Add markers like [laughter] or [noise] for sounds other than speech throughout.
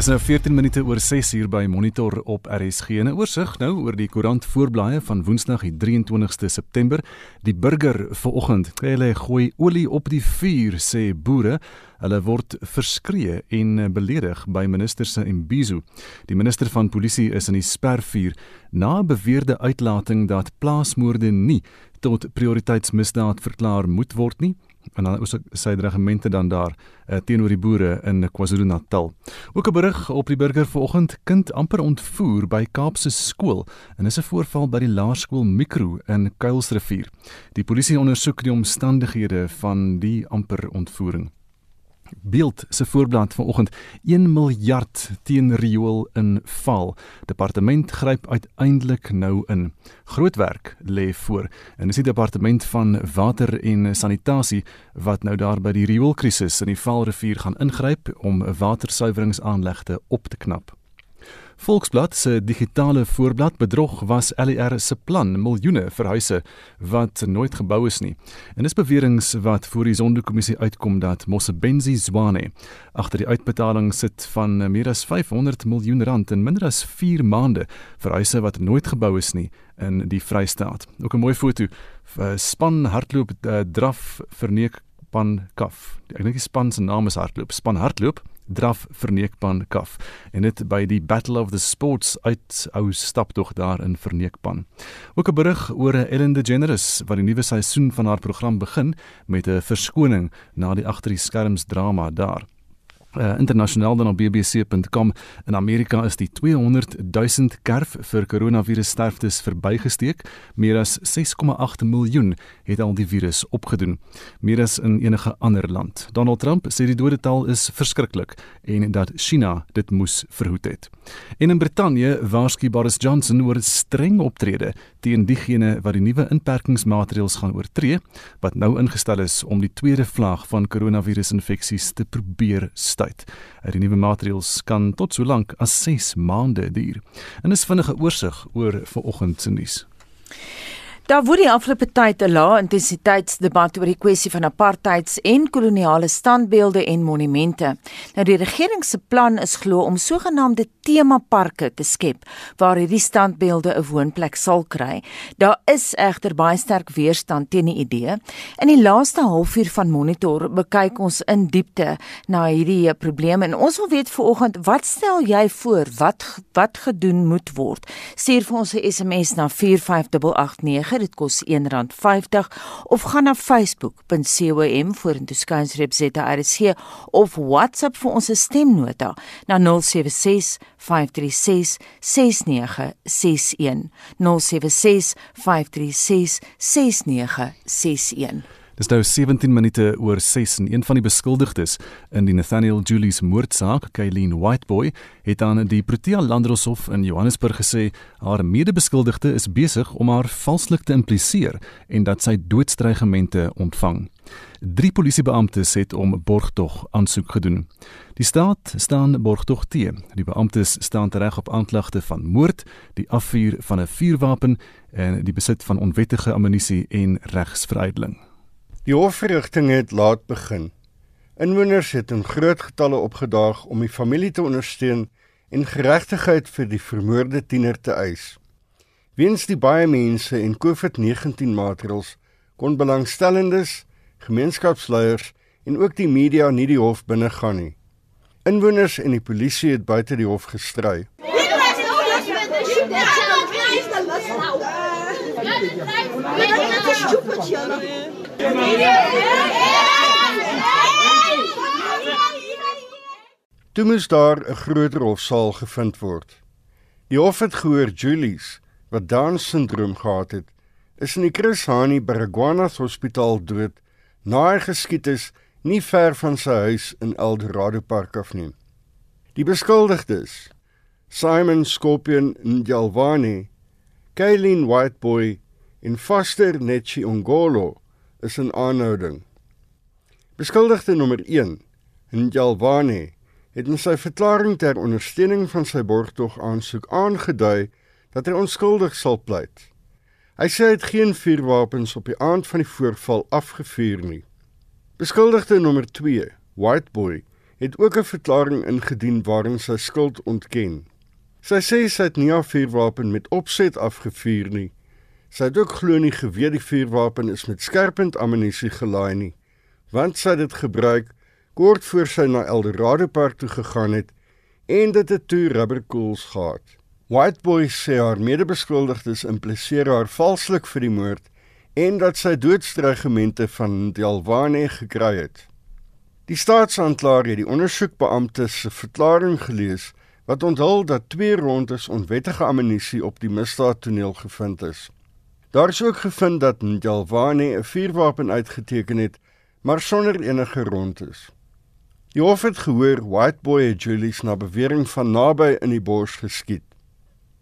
Dis nou 14 minute oor 6 uur by Monitor op RSG. 'n Oorsig nou oor die koerant voorblaaie van Woensdag die 23ste September. Die burger vanoggend, hulle gooi olie op die vuur sê boere. Hulle word verskree en beledig by minister se Imbizo. Die minister van polisie is in die spervuur na beweerde uitlating dat plaasmoorde nie tot prioriteitsmisdaad verklaar moet word nie en dan is sy regimente dan daar uh, teenoor die boere in KwaZulu-Natal. Ook 'n berig op die burger vanoggend kind amper ontvoer by Kaapse skool en is 'n voorval by die laerskool Mikro in Kuilsrivier. Die polisie ondersoek die omstandighede van die amper ontvoering. Beeld se voorblad vanoggend 1 miljard teen riool in val. Departement gryp uiteindelik nou in. Groot werk lê voor en dis die departement van water en sanitasie wat nou daar by die rioolkrisis in die Vaalrivier gaan ingryp om watersuiweringsaanlegte op te knap. Volksblad se digitale voorblad bedrog was LER se plan miljoene vir huise wat nooit gebou is nie. En dis beweringe wat voor die Sonderkommissie uitkom dat Mosebenzi Zwane agter die uitbetaling sit van meer as 500 miljoen rand in minder as 4 maande vir huise wat nooit gebou is nie in die Vrystaat. Ook 'n mooi foto span hardloop uh, draf verneek pan kaf. Ek dink die span se naam is hardloop. Span hardloop draf verneekpan kaf en dit by die Battle of the Sports uit ou staptog daar in Verneekpan. Ook 'n berig oor Ellen DeGeneres wat die nuwe seisoen van haar program begin met 'n verskoning na die agter die skerms drama daar. Uh, internasionaal dan op bbc.com in Amerika is die 200 000 kerf vir koronavirus sterftes verbygesteek. Meer as 6,8 miljoen het al die virus opgedoen, meer as in enige ander land. Donald Trump sê die dodetal is verskriklik en dat China dit moes verhoed het. En in Brittanje waarsku Boris Johnson oor streng optrede teen diegene wat die nuwe inperkingsmaatreëls gaan oortree wat nou ingestel is om die tweede vlaag van koronavirusinfeksies te probeer tyd. Die nuwe maatreëls kan tot so lank as 6 maande duur. En is vinnige oorsig oor vanoggend se nuus. Daar word die afgelope tyd 'n lae intensiteitsdebat oor die kwessie van apartheids en koloniale standbeelde en monumente. Nou die regering se plan is glo om sogenaamde temaparke te skep waar hierdie standbeelde 'n woonplek sal kry. Daar is egter baie sterk weerstand teen die idee. In die laaste halfuur van Monitor bekyk ons in diepte na hierdie probleem en ons wil weet vanoggend wat stel jy voor wat wat gedoen moet word? Stuur vir ons 'n SMS na 45889 dit kos R1.50 of gaan na facebook.com vorentoe skynstreep ZRC of WhatsApp vir ons stemnota na 076 536 6961 076 536 6961 Dis nou 17 minute oor 6 en een van die beskuldigdes in die Nathaniel Julius moordsaak, Kayleen Whiteboy, het aan die Protea Landdroshof in Johannesburg gesê haar medebeskuldigde is besig om haar valslik te impliseer en dat sy doodstrygemente ontvang. Drie polisiebeamptes het om borgtog aansoek gedoen. Die staat staan borgtog te. Die beamptes staan reg op aanklagte van moord, die afvuur van 'n vuurwapen en die besit van onwettige ammunisie en regsveruideling. Die hofverrigting het laat begin. Inwoners het in groot getalle opgedaag om die familie te ondersteun en geregtigheid vir die vermoorde tiener te eis. Weens die baie mense en COVID-19 maatreëls kon belangstellendes, gemeenskapsleiers en ook die media nie die hof binne gaan nie. Inwoners en die polisie het buite die hof gestry. Toe moes daar 'n groter hofsaal gevind word. Die hof het gehoor Julies, wat Down-sindroom gehad het, is in die Chris Hani Baragwanath Hospitaal dood na hy geskiet is nie ver van sy huis in Eldorado Park af nie. Die beskuldigdes, Simon Scorpion Njalwani, Kaylin Whiteboy en Foster Netchi Ongolo is in aanhouding. Beskuldigde nommer 1, Njalwane, het in sy verklaring ter ondersteuning van sy borgtog aansoek aangedui dat hy onskuldig sal pleit. Hy sê hy het geen vuurwapens op die aand van die voorval afgevuur nie. Beskuldigde nommer 2, Whiteboy, het ook 'n verklaring ingedien waarin sy skuld ontken. Sy sê sy het nie 'n vuurwapen met opset afgevuur nie. Sy het ook glo nie geweet die vuurwapen is met skerpend ammunisie gelaai nie, want sy het dit gebruik kort voor sy na Eldorado Park toe gegaan het en dit het toe rubberkoels gehad. Whiteboy sê haar medebeskuldigdes impliseer haar valslik vir die moord en dat sy doodstrygemente van Delwane gekry het. Die staatsanklaer het die ondersoekbeampte se verklaring gelees wat onthul dat twee rondes onwettige ammunisie op die misdaadtoneel gevind is. Daar is ook gevind dat Delwane 'n vuurwapen uitgeteken het, maar sonder enige rondes. Die hof het gehoor Whiteboy het Julius na bewering van naby in die bors geskiet.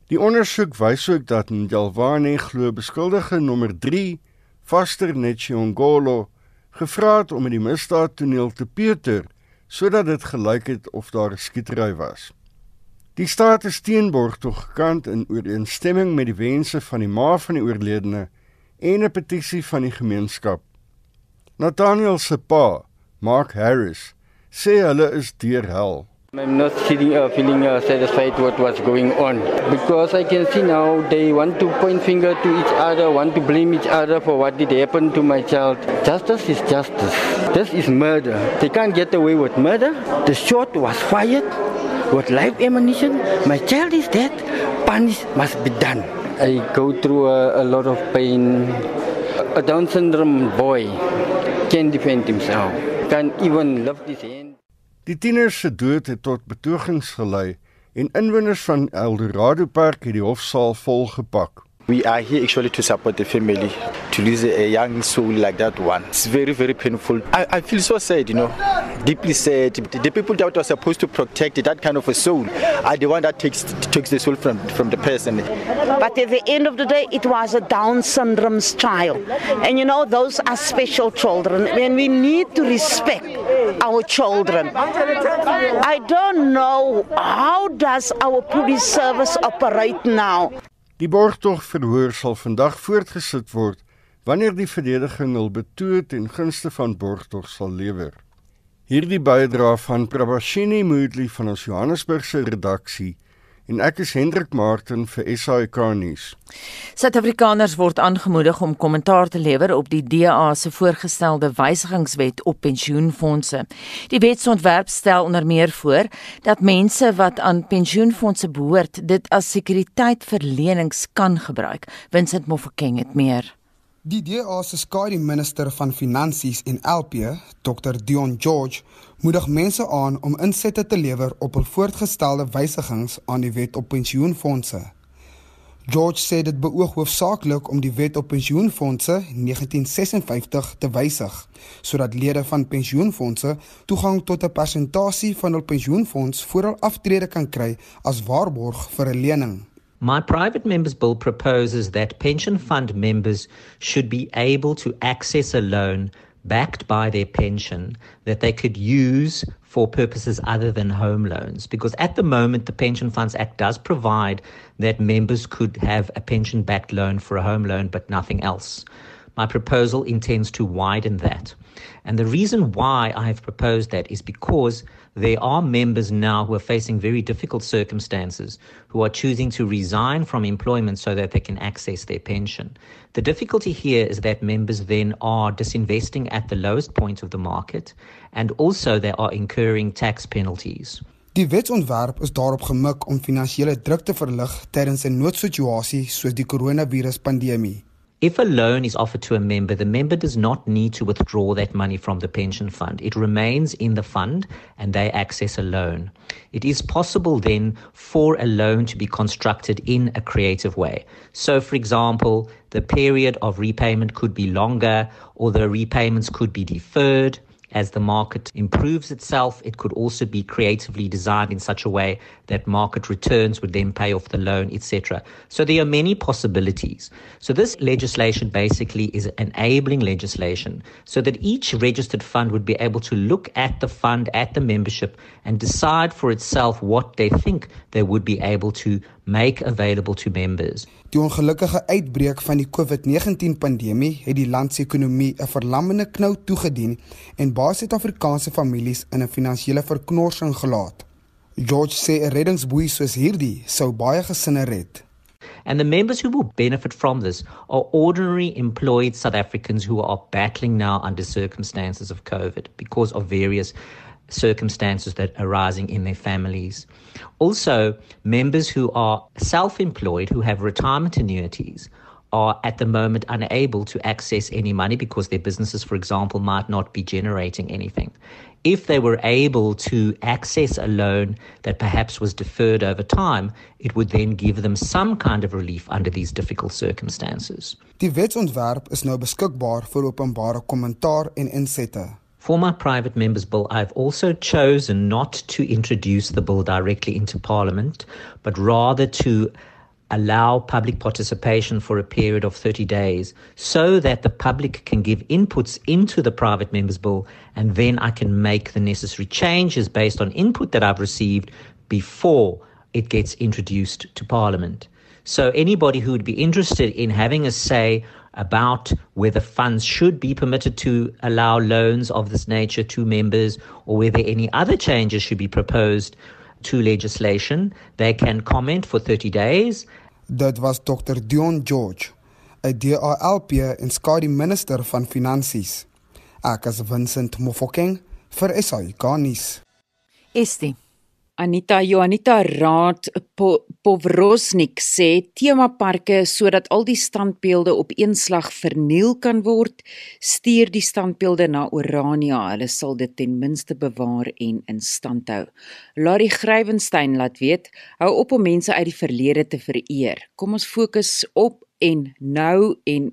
Die ondersoek wys ook dat Delwane glo beskuldige nommer 3, Vaster Netjiongolo, gevra het om in die misdaadtoneel te peter sodat dit gelyk het of daar 'n skietery was. Die staat is teenborg tog gekant in ooreenstemming met die wense van die ma van die oorledene en 'n petisie van die gemeenskap. Nathaniel se pa, Mark Harris, sê hulle is deur hel. I'm not feeling, uh, feeling uh, satisfied what was going on because I can see now they want to point finger to each other, want to blame each other for what did happen to my child. Justice is justice. This is murder. They can't get away with murder. The shot was fired with live ammunition. My child is dead. Punish must be done. I go through a, a lot of pain. A Down syndrome boy can defend himself. Can even lift his hand. Die tieners se dood het tot betogings gelei en inwoners van Eldorado Park het die hofsaal volgepak. We are here actually to support the family to lose a young soul like that one. It's very, very painful. I, I feel so sad, you know, deeply sad. The people that were supposed to protect that kind of a soul are the one that takes takes the soul from from the person. But at the end of the day, it was a Down syndrome's child, and you know those are special children, and we need to respect our children. I don't know how does our police service operate now. Die borgtog verhoor sal vandag voortgesit word wanneer die verdediging hul betoog ten gunste van borgtog sal lewer. Hierdie bydra van Prabashini Moodley van ons Johannesburgse redaksie en ek is Hendrik Martin vir SAK nuus. Suid-Afrikaners word aangemoedig om kommentaar te lewer op die DA se voorgestelde wysigingswet op pensioenfonde. Die wetsontwerp stel onder meer voor dat mense wat aan pensioenfonde behoort, dit as sekuriteit vir lenings kan gebruik. Vincent Mofokeng het meer. Die DA se skare minister van finansies en LP, Dr Dion George, moedig mense aan om insette te lewer op hul voortgestelde wysigings aan die wet op pensioenfonde. George sê dit beoog hoofsaaklik om die wet op pensioenfonde 1956 te wysig sodat lede van pensioenfonde toegang tot 'n persentasie van hul pensioenfonds voor hul aftrede kan kry as waarborg vir 'n lening. My private members bill proposes that pension fund members should be able to access a loan backed by their pension that they could use for purposes other than home loans. Because at the moment, the Pension Funds Act does provide that members could have a pension backed loan for a home loan, but nothing else. My proposal intends to widen that. And the reason why I have proposed that is because there are members now who are facing very difficult circumstances who are choosing to resign from employment so that they can access their pension. The difficulty here is that members then are disinvesting at the lowest point of the market and also they are incurring tax penalties. Die wetsontwerp is daarop gemik om finansiële druk te verlig tydens 'n noodsituasie soos die koronaviruspandemie. If a loan is offered to a member, the member does not need to withdraw that money from the pension fund. It remains in the fund and they access a loan. It is possible then for a loan to be constructed in a creative way. So, for example, the period of repayment could be longer or the repayments could be deferred. As the market improves itself, it could also be creatively designed in such a way that market returns would then pay off the loan, etc. So there are many possibilities. So this legislation basically is enabling legislation so that each registered fund would be able to look at the fund, at the membership, and decide for itself what they think they would be able to make available to members. Die ongelukkige uitbreek van die COVID-19 pandemie het die land se ekonomie 'n verlammende knou toegedien en baie Suid-Afrikaanse families in 'n finansiële verknorsing gelaat. George sê 'n reddingsboei soos hierdie sou baie gesinne red. And the members who will benefit from this are ordinary employed South Africans who are battling now under circumstances of COVID because of various circumstances that are arising in their families. Also, members who are self employed, who have retirement annuities, are at the moment unable to access any money because their businesses, for example, might not be generating anything. If they were able to access a loan that perhaps was deferred over time, it would then give them some kind of relief under these difficult circumstances. Die wetsontwerp is nou beskikbaar vir openbare kommentaar en insette. For my private members bill, I've also chosen not to introduce the bill directly into Parliament, but rather to allow public participation for a period of 30 days so that the public can give inputs into the private members bill and then I can make the necessary changes based on input that I've received before it gets introduced to Parliament. So anybody who would be interested in having a say about whether funds should be permitted to allow loans of this nature to members or whether any other changes should be proposed to legislation. They can comment for 30 days. Dit was Dr Dion George, 'n DALP en skadu minister van finansies. Ek is Vincent Mofokeng vir SAICanis. Estie Anita Joanita Raad po, Povrosnik sê temaparke sodat al die standbeelde op een slag verniel kan word, stuur die standbeelde na Orania. Hulle sal dit ten minste bewaar en in stand hou. Larry Grywenstein laat weet, hou op om mense uit die verlede te vereer. Kom ons fokus op en nou en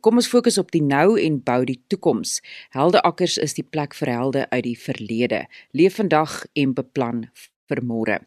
kom ons fokus op die nou en bou die toekoms. Heldeakkers is die plek vir helde uit die verlede. Leef vandag en beplan vir môre.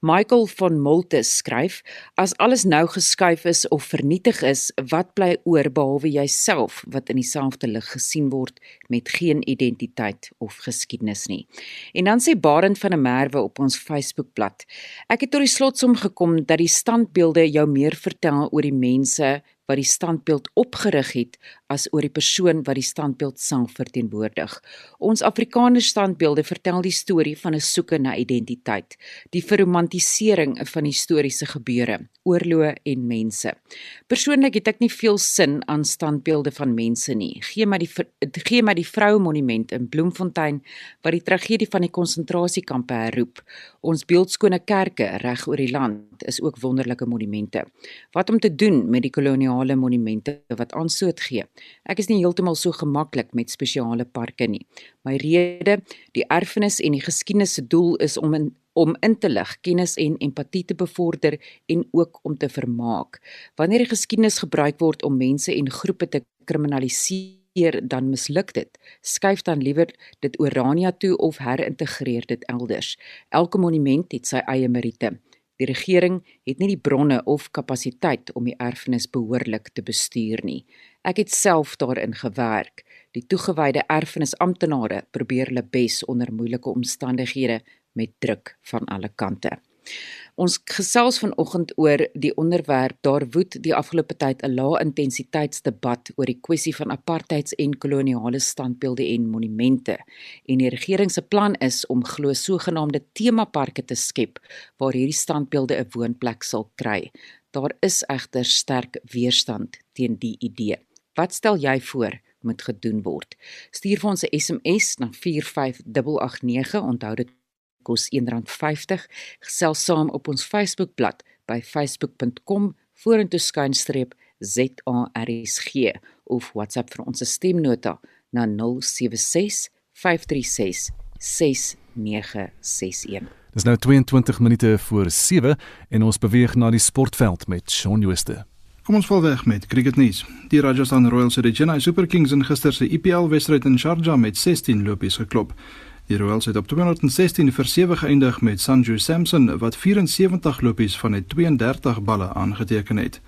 Michael van Multus skryf: As alles nou geskuif is of vernietig is, wat bly oor behalwe jouself wat in dieselfde lig gesien word met geen identiteit of geskiedenis nie. En dan sê Barend van der Merwe op ons Facebookblad: Ek het tot die slotsom gekom dat die standbeelde jou meer vertel oor die mense wat die standbeeld opgerig het as oor die persoon wat die standbeeld self verteenwoordig. Ons Afrikaner standbeelde vertel die storie van 'n soeke na identiteit, die verromantisering van historiese gebeure, oorloë en mense. Persoonlik het ek nie veel sin aan standbeelde van mense nie. Gee my die gee my die vroue monument in Bloemfontein wat die tragedie van die konsentrasiekampe herroep. Ons beeldskone kerke reg oor die land is ook wonderlike monumente. Wat om te doen met die koloniale monumente wat aansoot gee? Ek is nie heeltemal so gemaklik met spesiale parke nie. My rede, die erfenis en die geskiedenis se doel is om in om in te lig, kennis en empatie te bevorder en ook om te vermaak. Wanneer die geskiedenis gebruik word om mense en groepe te kriminaliseer, dan misluk dit. Skuif dan liewer dit Orania toe of herintegreer dit elders. Elke monument het sy eie meriete. Die regering het nie die bronne of kapasiteit om die erfenis behoorlik te bestuur nie. Ek het self daarin gewerk. Die toegewyde erfenisamptenare probeer hulle bes onder moeilike omstandighede met druk van alle kante. Ons gesels vanoggend oor die onderwerp daar woed die afgelope tyd 'n lae intensiteitsdebat oor die kwessie van apartheids en koloniale standbeelde en monumente en die regering se plan is om glo sogenaamde temaparke te skep waar hierdie standbeelde 'n woonplek sal kry. Daar is egter sterk weerstand teen die idee. Wat stel jy voor moet gedoen word? Stuur vir ons 'n SMS na 45889 onthou dit kos R1.50. Gesels saam op ons Facebookblad by facebook.com vorentoe skynstreep ZARSG of WhatsApp vir ons stemnota na 076 536 6961. Dis nou 22 minute voor 7 en ons beweeg na die sportveld met Shaun Jooste. Kom ons val weg met cricketnuus. Die Rajasthan Royals het die Chennai Super Kings in gister se IPL wedstryd in Sharjah met 16 lopies geklop. Die Royals het op 216 vir 7 geëindig met Sanju Samson wat 74 lopies van net 32 balle aangeteken het.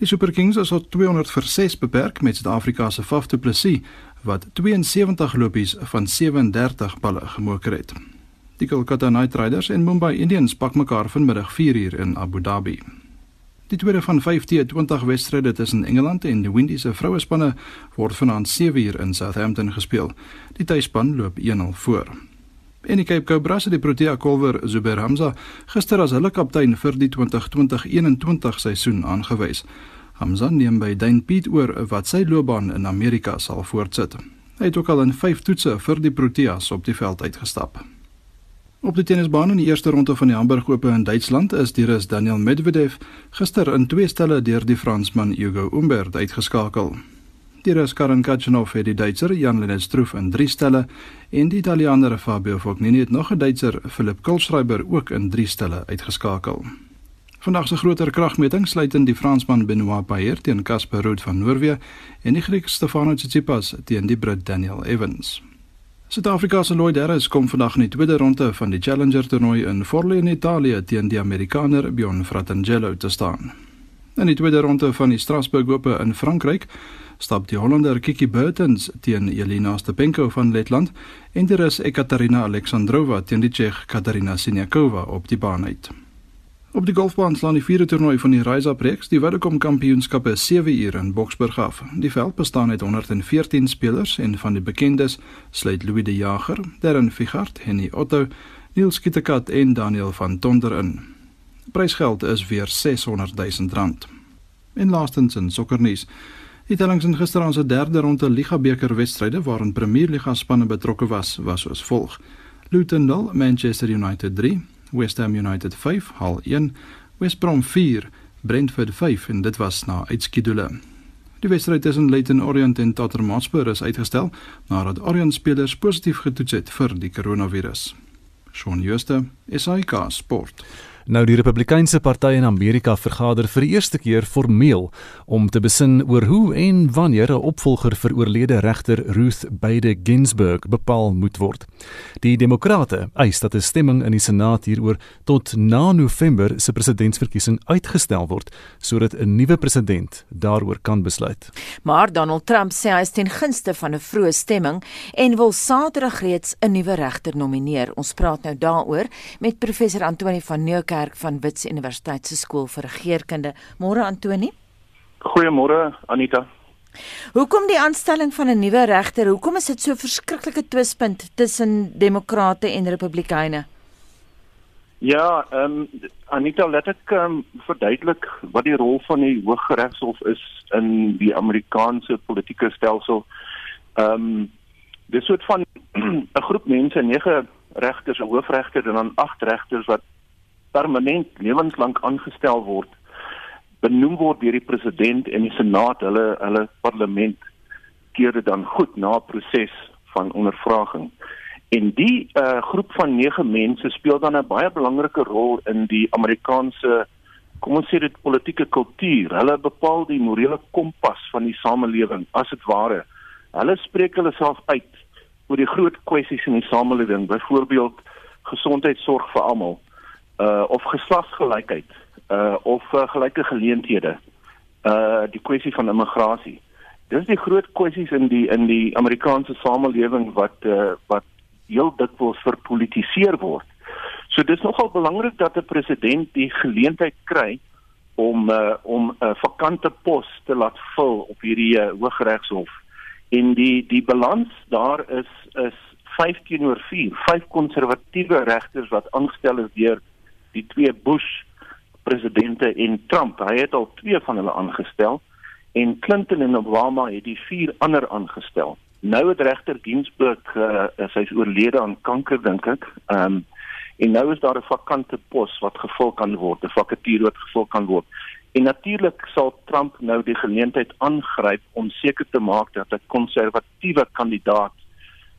Die Super Kings is op 200 vir 6 beperk met Suid-Afrika se Faf du Plessis wat 72 lopies van 37 balle gemoker het. Die Kolkata Knight Riders en Mumbai Indians pak mekaar vanmiddag 4uur in Abu Dhabi. Die tweede van 5 T20 wedstryde tussen Engeland en die Windies se vrouespanne word vanaand 7uur in Southampton gespeel. Die tuisspan loop 1-0 voor. En die Cape Cobras het die Protea kolwer Zubair Hamza gister as hulle kaptein vir die 2020-21 seisoen aangewys. Hamza neem by Dane Piet oor wat sy loopbaan in Amerika sal voortsit. Hy het ook al in 5 toetse vir die Proteas op die veld uitgestap. Op die tennisbaan in die eerste ronde van die Hamburg Ope in Duitsland is die Rus Daniel Medvedev gister in twee stelle deur die Fransman Hugo Humbert uitgeskakel. Die Rus Karen Khachanov het die Duitser Jan-Lennard Struff in 3 stelle en die Italiaaner Fabio Fognini het nog 'n Duitser Philipp Kohlschreiber ook in 3 stelle uitgeskakel. Vandag se groter kragmeting sluit in die Fransman Benoit Paire teen Casper Ruud van Noorwe en die Griek Stefanos Tsitsipas teen die Brit Daniel Evans. Suid-Afrika se Lloyd Harris kom vandag in die tweede ronde van die Challenger toernooi in Forlì in Italië teen die Amerikaner Bjorn Fratangelo te staan. In die tweede ronde van die Strasbourg Ope in Frankryk stap die Hollander Kiki Bertens teen Elina Stepenko van Letland en die Rus Ekaterina Alexandrova teen die Tsjeeg Katarina Siniakova op die baan uit. Op die golfbaan slaan die vierde toernooi van die Rise Up Reeks die Vodacom Kampioenskappe 7 uur in Boksburg af. Die veld bestaan uit 114 spelers en van die bekendes sluit Louis de Jager, Darren Figart, Henny Otto, Niels Kittekat en Daniel van Tonder in. Prysgeld is weer 600 000 rand. En laastens in sokkernuus Die tellings in gisteraand se derde ronde Liga beker wedstryde waarin Premier Liga spanne betrokke was, was soos volg: Luton 0, Manchester United 3, West Ham United 5, Hull 1, West Brom 4, Brentford 5 en dit was na uitskedule. Die wedstryd tussen Leyton Orient en Tottenham Hotspur is uitgestel nadat Orient spelers positief getoets het vir die koronavirus. Shaun Schuster, SAK Sport. Nou die Republikeinse Party in Amerika vergader vir die eerste keer formeel om te besin oor hoe en wanneer 'n opvolger vir oorlede regter Ruth Bader Ginsburg bepaal moet word. Die Demokrate eis dat 'n stemming in die Senaat hieroor tot na November se presidentsverkiesing uitgestel word sodat 'n nuwe president daaroor kan besluit. Maar Donald Trump sê hy is ten gunste van 'n vroeë stemming en wil Saterdag reeds 'n nuwe regter nomineer. Ons praat nou daaroor met professor Antoni van Nieuwkerk Kerk van Wits Universiteit se skool vir regeringskunde. Môre Antoni. Goeiemôre Anita. Hoekom die aanstelling van 'n nuwe regter? Hoekom is dit so 'n verskriklike twispunt tussen demokrate en republikeine? Ja, ehm um, Anita, laat ek ehm um, verduidelik wat die rol van die Hooggeregshof is in die Amerikaanse politieke stelsel. Ehm um, dis soort van [clears throat] 'n groep mense, nege regters, 'n hoofregter en dan agt regters wat permanent lewenslank aangestel word benoem word deur die president en die senaat hulle hulle parlement keer dit dan goed na proses van ondervraging. En die uh, groep van 9 mense speel dan 'n baie belangrike rol in die Amerikaanse kom ons sê dit politieke kultuur. Hulle bepaal die morele kompas van die samelewing as dit ware. Hulle spreek hulle self uit oor die groot kwessies in die samelewing byvoorbeeld gesondheidsorg vir almal uh of geslagsgelykheid uh of uh, gelyke geleenthede uh die kwessie van immigrasie dis die groot kwessies in die in die Amerikaanse samelewing wat uh wat heel dikwels verpolitiseer word. So dis nogal belangrik dat 'n president die geleentheid kry om uh om 'n uh, vakante pos te laat vul op hierdie uh, hooggeregshof en die die balans daar is is 5 teenoor 4 vyf konservatiewe regters wat aangestel is deur die twee Bush presidente en Trump. Hy het al twee van hulle aangestel en Clinton en Obama het die vier ander aangestel. Nou het regter Ginsburg uh, sy's oorlede aan kanker dink ek. Ehm um, en nou is daar 'n vakante pos wat gevul kan word, 'n vakature wat gevul kan word. En natuurlik sal Trump nou die geleentheid aangryp om seker te maak dat 'n konservatiewe kandidaat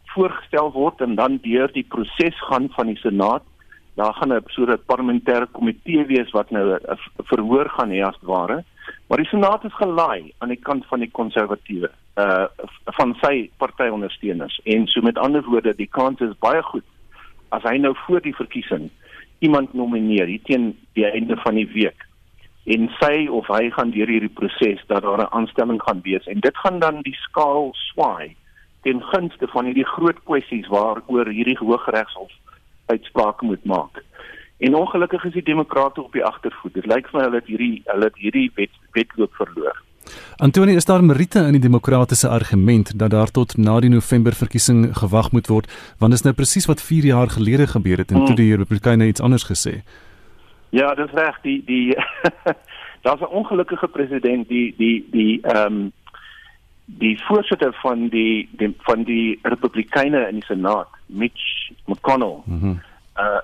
voorgestel word en dan deur die proses gaan van die Senaat daar gaan 'n soort parlementêre komitee wees wat nou 'n verhoor gaan hê as ware. Maar die senaat is gelaai aan die kant van die konservatiewe uh van sy partyondersteuners en so met ander woorde die kans is baie goed as hy nou voor die verkiesing iemand nomineer hier teen die einde van die week en sy of hy gaan deur hierdie proses dat daar 'n aanstelling gaan wees en dit gaan dan die skaal swaai ten gunste van hierdie groot kwessies waaroor hierdie hooggeregshof uitsprake moet maak. En ongelukkig is die demokrate op die agtervoet. Dit lyk vir my hulle het hierdie hulle het hierdie wet wetloop verloor. Antonie, is daar meriete in die demokratiese argument dat daar tot na die November verkiesing gewag moet word, want dit is nou presies wat 4 jaar gelede gebeur het en hmm. toe die Republikeine iets anders gesê. Ja, dis reg, die die [laughs] daar's 'n ongelukkige president die die die ehm um, die voorsitter van die, die van die Republikeine in die Senaat, Mitch McConnell. Mm uh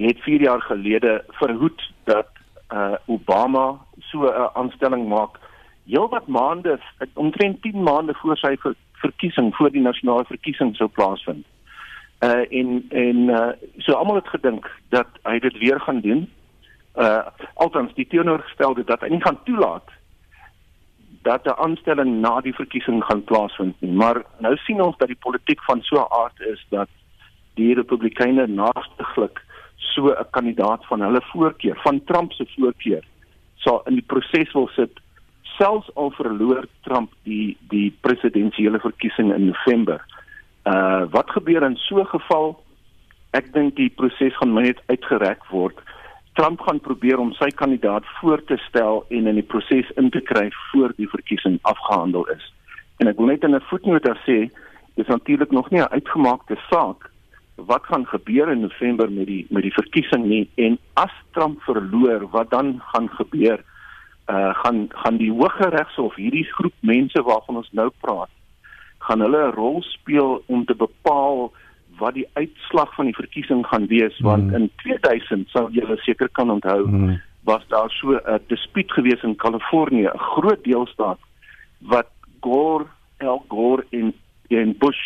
het 4 jaar gelede verhoed dat uh Obama so 'n aanstelling maak heelwat maande omtrent 10 maande voor sy ver, verkiesing voor die nasionale verkiesing sou plaasvind. Uh en en uh so almal het gedink dat hy dit weer gaan doen. Uh althans die teenoorgestelde dat hy nie gaan toelaat dat 'n aanstelling na die verkiesing gaan plaasvind nie. Maar nou sien ons dat die politiek van so 'n aard is dat die Republikeine naastiglik so 'n kandidaat van hulle voorkeur, van Trump se voorkeur, sal in die proses wil sit selfs al verloor Trump die die presidentsiële verkiesing in November. Uh wat gebeur in so 'n geval? Ek dink die proses gaan net uitgereik word. Trump gaan probeer om sy kandidaat voor te stel en in die proses in te kry voor die verkiesing afgehandel is. En ek wil net in 'n voetnoot sê, dis natuurlik nog nie 'n uitgemaakte saak wat gaan gebeur in November met die met die verkiesing nie en as Trump verloor, wat dan gaan gebeur? Uh gaan gaan die Hooggeregshof hierdie groep mense waarvan ons nou praat, gaan hulle 'n rol speel om te bepaal wat die uitslag van die verkiesing gaan wees mm. want in 2000 sou julle seker kan onthou mm. was daar so 'n dispuut gewees in Kalifornië, 'n groot deelstaat wat Gore, Al Gore en en Bush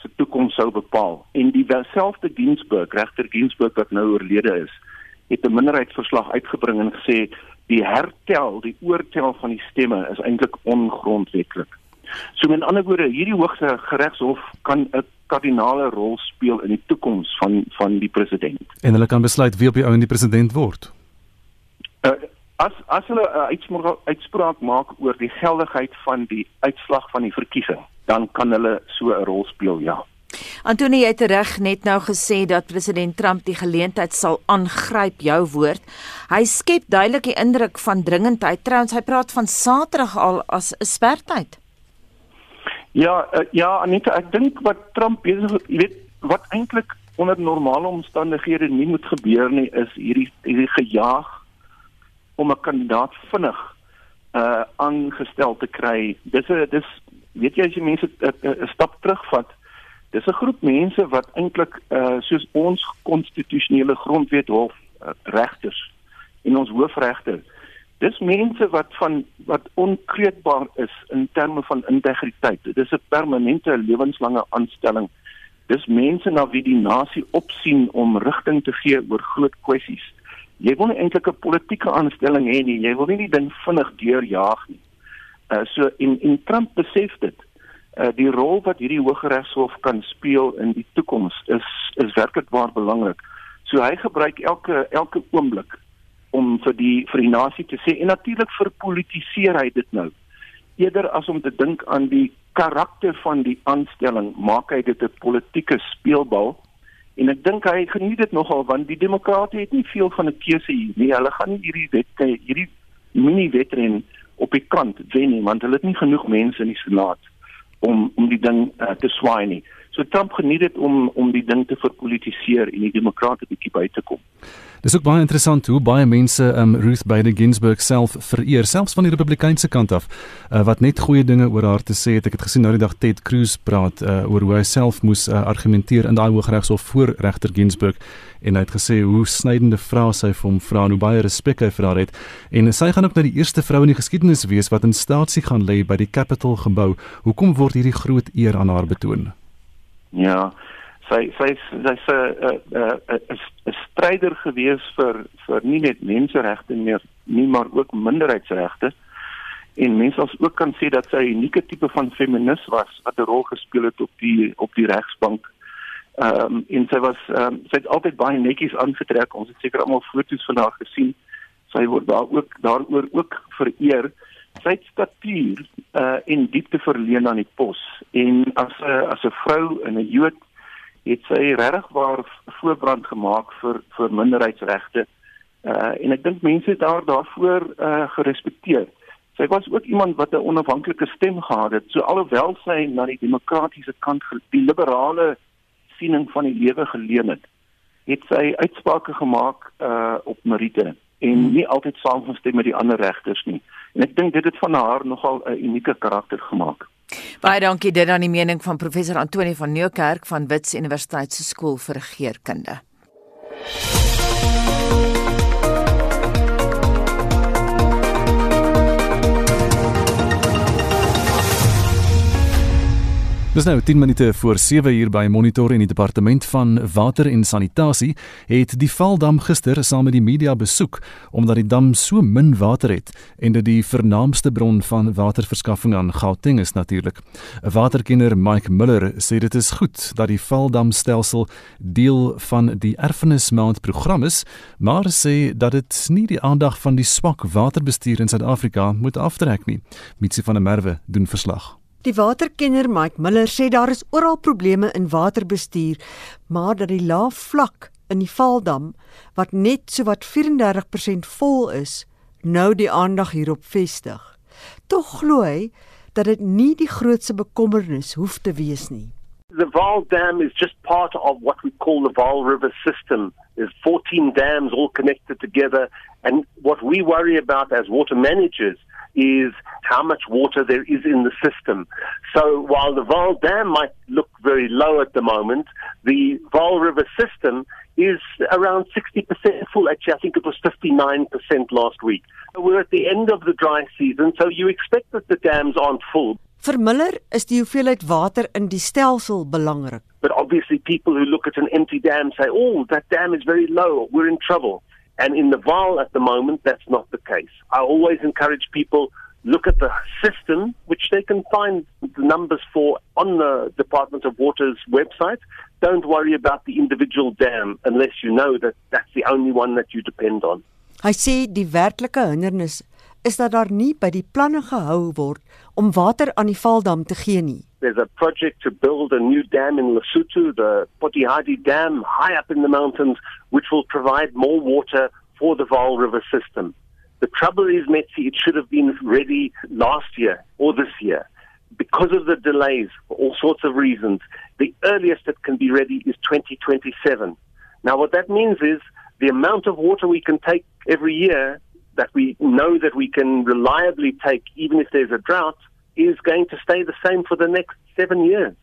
se toekoms sou bepaal. En dieselfde Ginsburg, regter Ginsburg wat nou oorlede is, het 'n minderheidsverslag uitgebring en gesê die hertel, die oortel van die stemme is eintlik ongrondwetlik. So met ander woorde, hierdie hoogste regshof kan 'n kardinale rol speel in die toekoms van van die president. En hulle kan besluit wie op die ou en die president word. Uh, as as hulle 'n uitspraak uitspraak maak oor die geldigheid van die uitslag van die verkiesing, dan kan hulle so 'n rol speel, ja. Antonie het reg net nou gesê dat president Trump die geleentheid sal aangryp jou woord. Hy skep duidelik die indruk van dringendheid. Trouens hy praat van Saterdag al as 'n spertyd. Ja, uh, ja, Anita, ek dink wat Trump besig jy weet, wat eintlik onder normale omstandighede nie moet gebeur nie, is hierdie hierdie gejaag om 'n kandidaat vinnig uh aangestel te kry. Dis 'n dis weet jy as jy mense 'n stap terugvat, dis 'n groep mense wat eintlik uh soos ons konstitusionele grondwet hof uh, regters en ons hoofregter. Dis mense wat van wat onkreukbaar is in terme van integriteit. Dit is 'n permanente lewenslange aanstelling. Dis mense na wie die nasie opsien om rigting te gee oor groot kwessies jy wil nie eintlik 'n politieke aanstelling hê nie. Jy wil nie die ding vinnig deurjaag nie. Uh so in in Trump besef dit. Uh die rol wat hierdie Hooggeregshof kan speel in die toekoms is is werklik waar belangrik. So hy gebruik elke elke oomblik om vir die vir die nasie te sê en natuurlik verpolitiseer hy dit nou. Eerder as om te dink aan die karakter van die aanstelling, maak hy dit 'n politieke speelbal En ek dink hy geniet dit nogal want die demokrate het nie veel van 'n keuse hier nie. Hulle gaan nie hierdie wet hierdie mini wetren op die kant wen nie want hulle het nie genoeg mense in die senaat om om die ding uh, te swaai nie. So Trump geniet dit om om die ding te verpolitiseer en die demokrate bietjie by te kom. Dis ook baie interessant hoe baie mense um Ruth Bader Ginsburg self vereer, selfs van die Republikeinse kant af, uh, wat net goeie dinge oor haar te sê het. Ek het gesien nou die dag Ted Cruz praat uh, oor hoe hy self moes uh, argumenteer in daai Hooggeregshof voor regter Ginsburg en hy het gesê hoe snydende vrae sy vir hom vra en hoe baie respek hy vir haar het. En sy gaan ook nou die eerste vrou in die geskiedenis wees wat in staatsie gaan lê by die Capitol gebou. Hoekom word hierdie groot eer aan haar betoon? Ja, sy sy sy's 'n 'n 'n stryder gewees vir vir nie net menseregte meer nie maar ook minderheidsregte en mense as ook kan sê dat sy 'n unieke tipe van feminis was wat 'n rol gespeel het op die op die regsbank. Ehm um, en sy was ehm um, sy het altyd baie netjies aangetrek. Ons het seker almal foto's van haar gesien. Sy word daar ook daaroor ook vereer. Sy statuur uh en diepte verleen aan die pos en as 'n as 'n vrou en 'n Jood het sy regtig waar voorbrand gemaak vir vir minderheidsregte. Uh en ek dink mense het haar daarvoor uh gerespekteer. Sy was ook iemand wat 'n onafhanklike stem gehad het. So alhoewel sy na die demokratiese kant die liberale siening van die lewe geleun het, het sy uitsprake gemaak uh op Marite en nie altyd saamgestem met die ander regters nie. En ek dink dit het van haar nogal 'n unieke karakter gemaak. Baie dankie dit aan die mening van professor Antoni van Nieuwkerk van Wits Universiteit se skool vir regeringskunde. Dis nou 10 minute voor 7 uur by Monitor en die departement van water en sanitasie het die Valdam gister saam met die media besoek omdat die dam so min water het en dit die vernaamste bron van waterverskaffing aan Gauteng is natuurlik. Waterkenner Mike Miller sê dit is goed dat die Valdam stelsel deel van die erfenismaand program is, maar sê dat dit nie die aandag van die swak waterbestuur in Suid-Afrika moet aftrek nie. Mitsi van der Merwe doen verslag. Die waterkenner Mike Miller sê daar is oral probleme in waterbestuur, maar dat die lae vlak in die Valdam wat net so wat 34% vol is, nou die aandag hierop vestig. Tog glo hy dat dit nie die grootste bekommernis hoef te wees nie. The Vaal Dam is just part of what we call the Vaal River system. There's 14 dams all connected together and what we worry about as water managers is how much water there is in the system. So while the Vaal Dam might look very low at the moment, the Vaal River system is around 60% full. Actually, I think it was 59% last week. We're at the end of the dry season, so you expect that the dams aren't full. Vir Miller is die hoeveelheid water in die stelsel belangrik. But obviously people who look at an empty dam say, "Oh, that dam is very low. We're in trouble." And in the Vaal at the moment, that's not the case. I always encourage people look at the system, which they can find the numbers for on the Department of Water's website. Don't worry about the individual dam unless you know that that's the only one that you depend on. Hy sê die werklike hindernis is dat daar nie by die planne gehou word om water aan die Valdam te gee nie. There's a project to build a new dam in Lesotho, the Potihadi Dam, high up in the mountains, which will provide more water for the Vaal River system. The trouble is, Metsi, it should have been ready last year or this year. Because of the delays, for all sorts of reasons, the earliest it can be ready is 2027. Now, what that means is the amount of water we can take every year that we know that we can reliably take, even if there's a drought, is going to stay the same for the next seven years.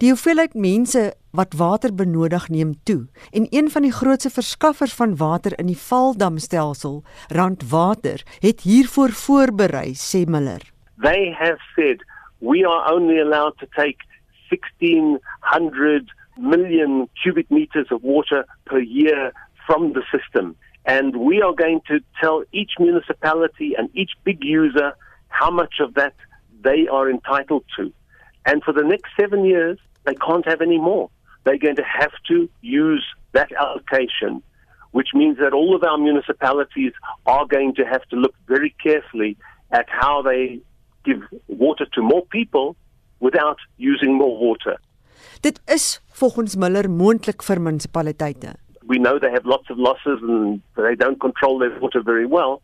Die hoeveelheid mense wat water benodig neem toe en een van die grootste verskaffers van water in die Valdamstelsel, Randwater, het hiervoor voorberei, sê Miller. They have said we are only allowed to take 1600 million cubic meters of water per year from the system and we are going to tell each municipality and each big user how much of that they are entitled to. And for the next seven years, they can't have any more. They're going to have to use that allocation, which means that all of our municipalities are going to have to look very carefully at how they give water to more people without using more water. Dit is volgens Miller moontlik vir munisipaliteite. We know they have lots of losses and they don't control their water very well,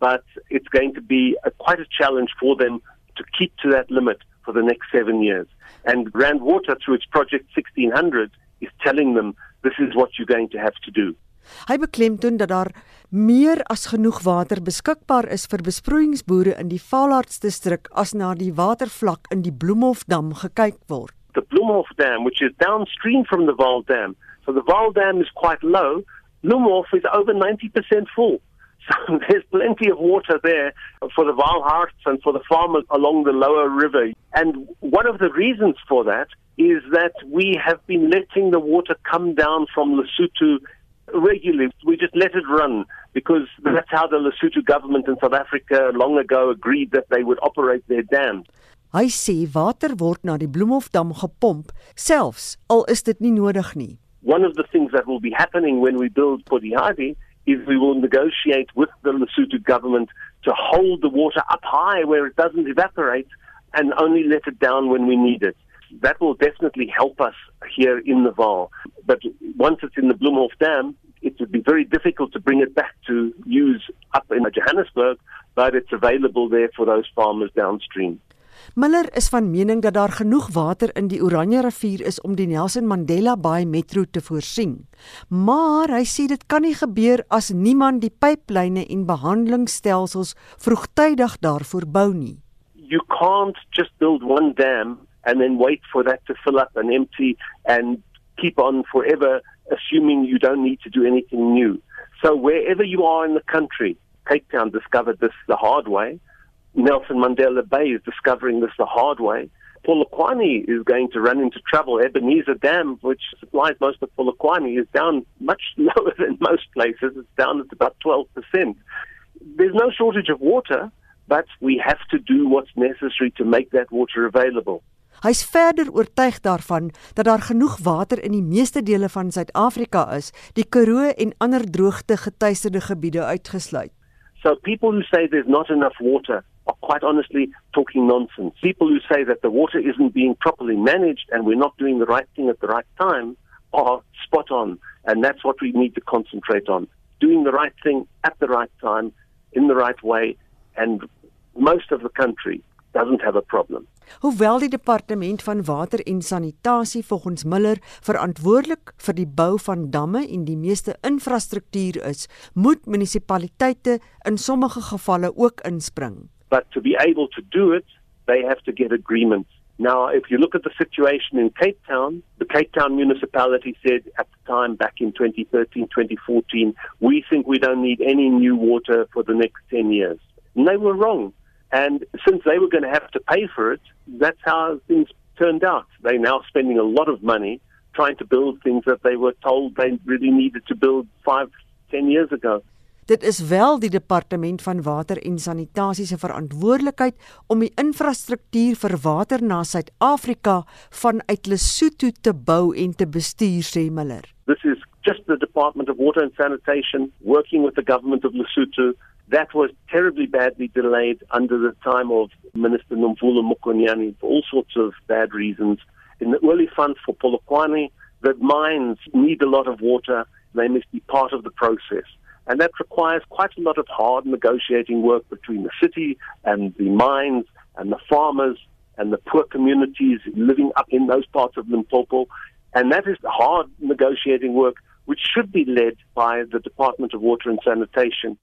but it's going to be a, quite a challenge for them to keep to that limit for the next seven years. And Grand Water, through its project 1600, is telling them this is what you're going to have to do. Hy beklemtoon dat daar meer as genoeg water beskikbaar is vir besproeiingsboere in die Vaalaartsdistrik as na die watervlak in die Bloemhofdam gekyk word. The Bloemhof Dam, which is downstream from the Vaal Dam, so the Vaal Dam is quite low. Bloemhof is over 90% full. So [laughs] there's plenty of water there for the Valharts and for the farmers along the lower river. And one of the reasons for that is that we have been letting the water come down from Lesotho regularly. We just let it run because that's how the Lesotho government in South Africa long ago agreed that they would operate their dams. Hy sê water word na die Bloemhofdam gepomp, selfs al is dit nie nodig nie. One of the things that will be happening when we build Podihadi is we will negotiate with the Lesotho government to hold the water up high where it doesn't evaporate and only let it down when we need it. that will definitely help us here in the Vaal. But once it's in the Bloemhof Dam, it would be very difficult to bring it back to use up in Johannesburg, but it's available there for those farmers downstream. Miller is van mening dat daar genoeg water in die Oranje rivier is om die Nelson Mandela Bay metro te voorsien. Maar hy sê dit kan nie gebeur as niemand die pyplyne en behandelingsstelsels vroegtydig daarvoor bou nie. You can't just build one dam and then wait for that to fill up and empty and keep on forever assuming you don't need to do anything new. So wherever you are in the country, Cape Town discovered this the hard way. Nelson Mandela Bay is discovering this the hard way. Polokwane is going to run into trouble. Ebenezer Dam, which supplies most of Polokwane, is down much [laughs] lower than most places. It's down at about 12%. There's no shortage of water, but we have to do what's necessary to make that water available. Hy's verder oortuig daarvan dat daar genoeg water in die meeste dele van Suid-Afrika is, die Karoo en ander droogte getuisterde gebiede uitgesluit. So people who say there's not enough water are quite honestly talking nonsense. People who say that the water isn't being properly managed and we're not doing the right thing at the right time are spot on. And that's what we need to concentrate on. Doing the right thing at the right time, in the right way, and most of the country doesn't have a problem. Hoewel die departement van water en sanitasie volgens Miller verantwoordelik vir die bou van damme en die meeste infrastruktuur is, moet munisipaliteite in sommige gevalle ook inspring. But to be able to do it, they have to get agreement. Now, if you look at the situation in Cape Town, the Cape Town municipality said at the time back in 2013, 2014, we think we don't need any new water for the next 10 years. And they were wrong. And since they were going to have to pay for it, that's how things turned out. They're now spending a lot of money trying to build things that they were told they really needed to build five, ten years ago. Dit is wel die departement van water en sanitasie se verantwoordelikheid om die infrastruktuur vir water na Suid-Afrika vanuit Lesotho te bou en te bestuur sê Miller. This is just the Department of Water and Sanitation working with the government of Lesotho that was terribly badly delayed under the time of Minister Nomvula Mokonyane for all sorts of bad reasons. In the early funds for Polokwane, the mines need a lot of water. They must be part of the process. And that requires quite a lot of hard negotiating work between the city and the mines and the farmers and the poor communities living up in those parts of Limpopo. And that is hard negotiating work which should be led by the Department of Water and Sanitation.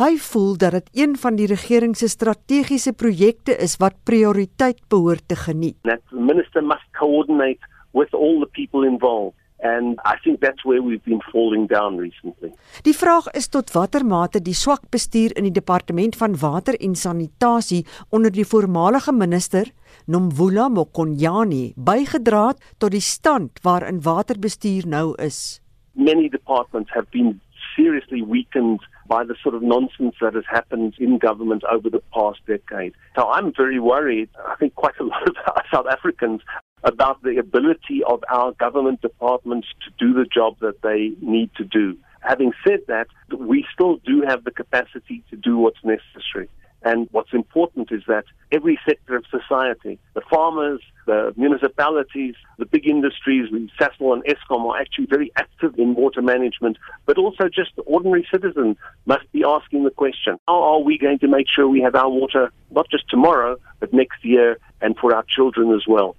Hy voel dat dit een van die regering se strategiese projekte is wat prioriteit behoort te geniet. That the minister must coordinate with all the people involved and I think that's where we've been falling down recently. Die vraag is tot watter mate die swak bestuur in die departement van water en sanitasie onder die voormalige minister Nomvula Mokonyane bygedra het tot die stand waarin waterbestuur nou is. Many departments have been seriously weakened by the sort of nonsense that has happened in government over the past decade. So I'm very worried, I think quite a lot [laughs] of South Africans, about the ability of our government departments to do the job that they need to do. Having said that, we still do have the capacity to do what's necessary. And what's important is that every sector of society, the farmers, the municipalities, the big industries, Sasol and Eskom are actually very active in water management, but also just the ordinary citizen must be asking the question, how are we going to make sure we have our water not just tomorrow, but next year and for our children as well?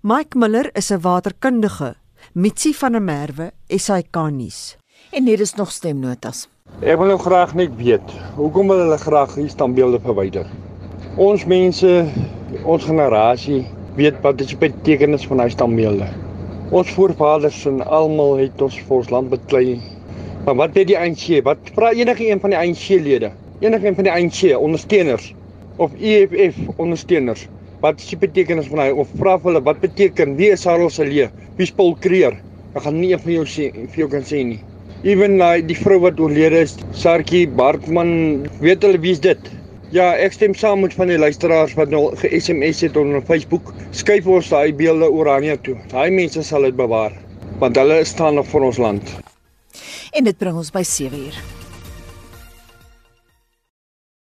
Mike Miller is 'n waterkundige. Mitsi van der Merwe, SAK nuus. En hier is nog stemnotas. Ek wil nou graag net weet, hoekom wil hulle graag hier standbeelde verwyder? Ons mense, ons generasie weet wat dit beteken van hy standbeelde. Ons voorvaders en almal het ons vir ons land beklei. Maar wat weet die ANC? Wat vra enige een van die ANC-lede? Enige een van die ANC ondersteuners of EFF ondersteuners? Wat is die betekenis van hy of vra hulle wat beteken wie is Harold Salee? Wie is Paul Creer? Ek gaan nie een van jou sê vir jou kan sê nie. Ewen like die vrou wat oorlede is, Sarkie Barkman, weet hulle wie's dit? Ja, ek stem saam met van die luisteraars wat nou ge-SMS het op Facebook. Skryf ons daai beelde Oranje toe. Daai mense sal dit bewaar want hulle staan nog vir ons land. En dit bring ons by 7 uur.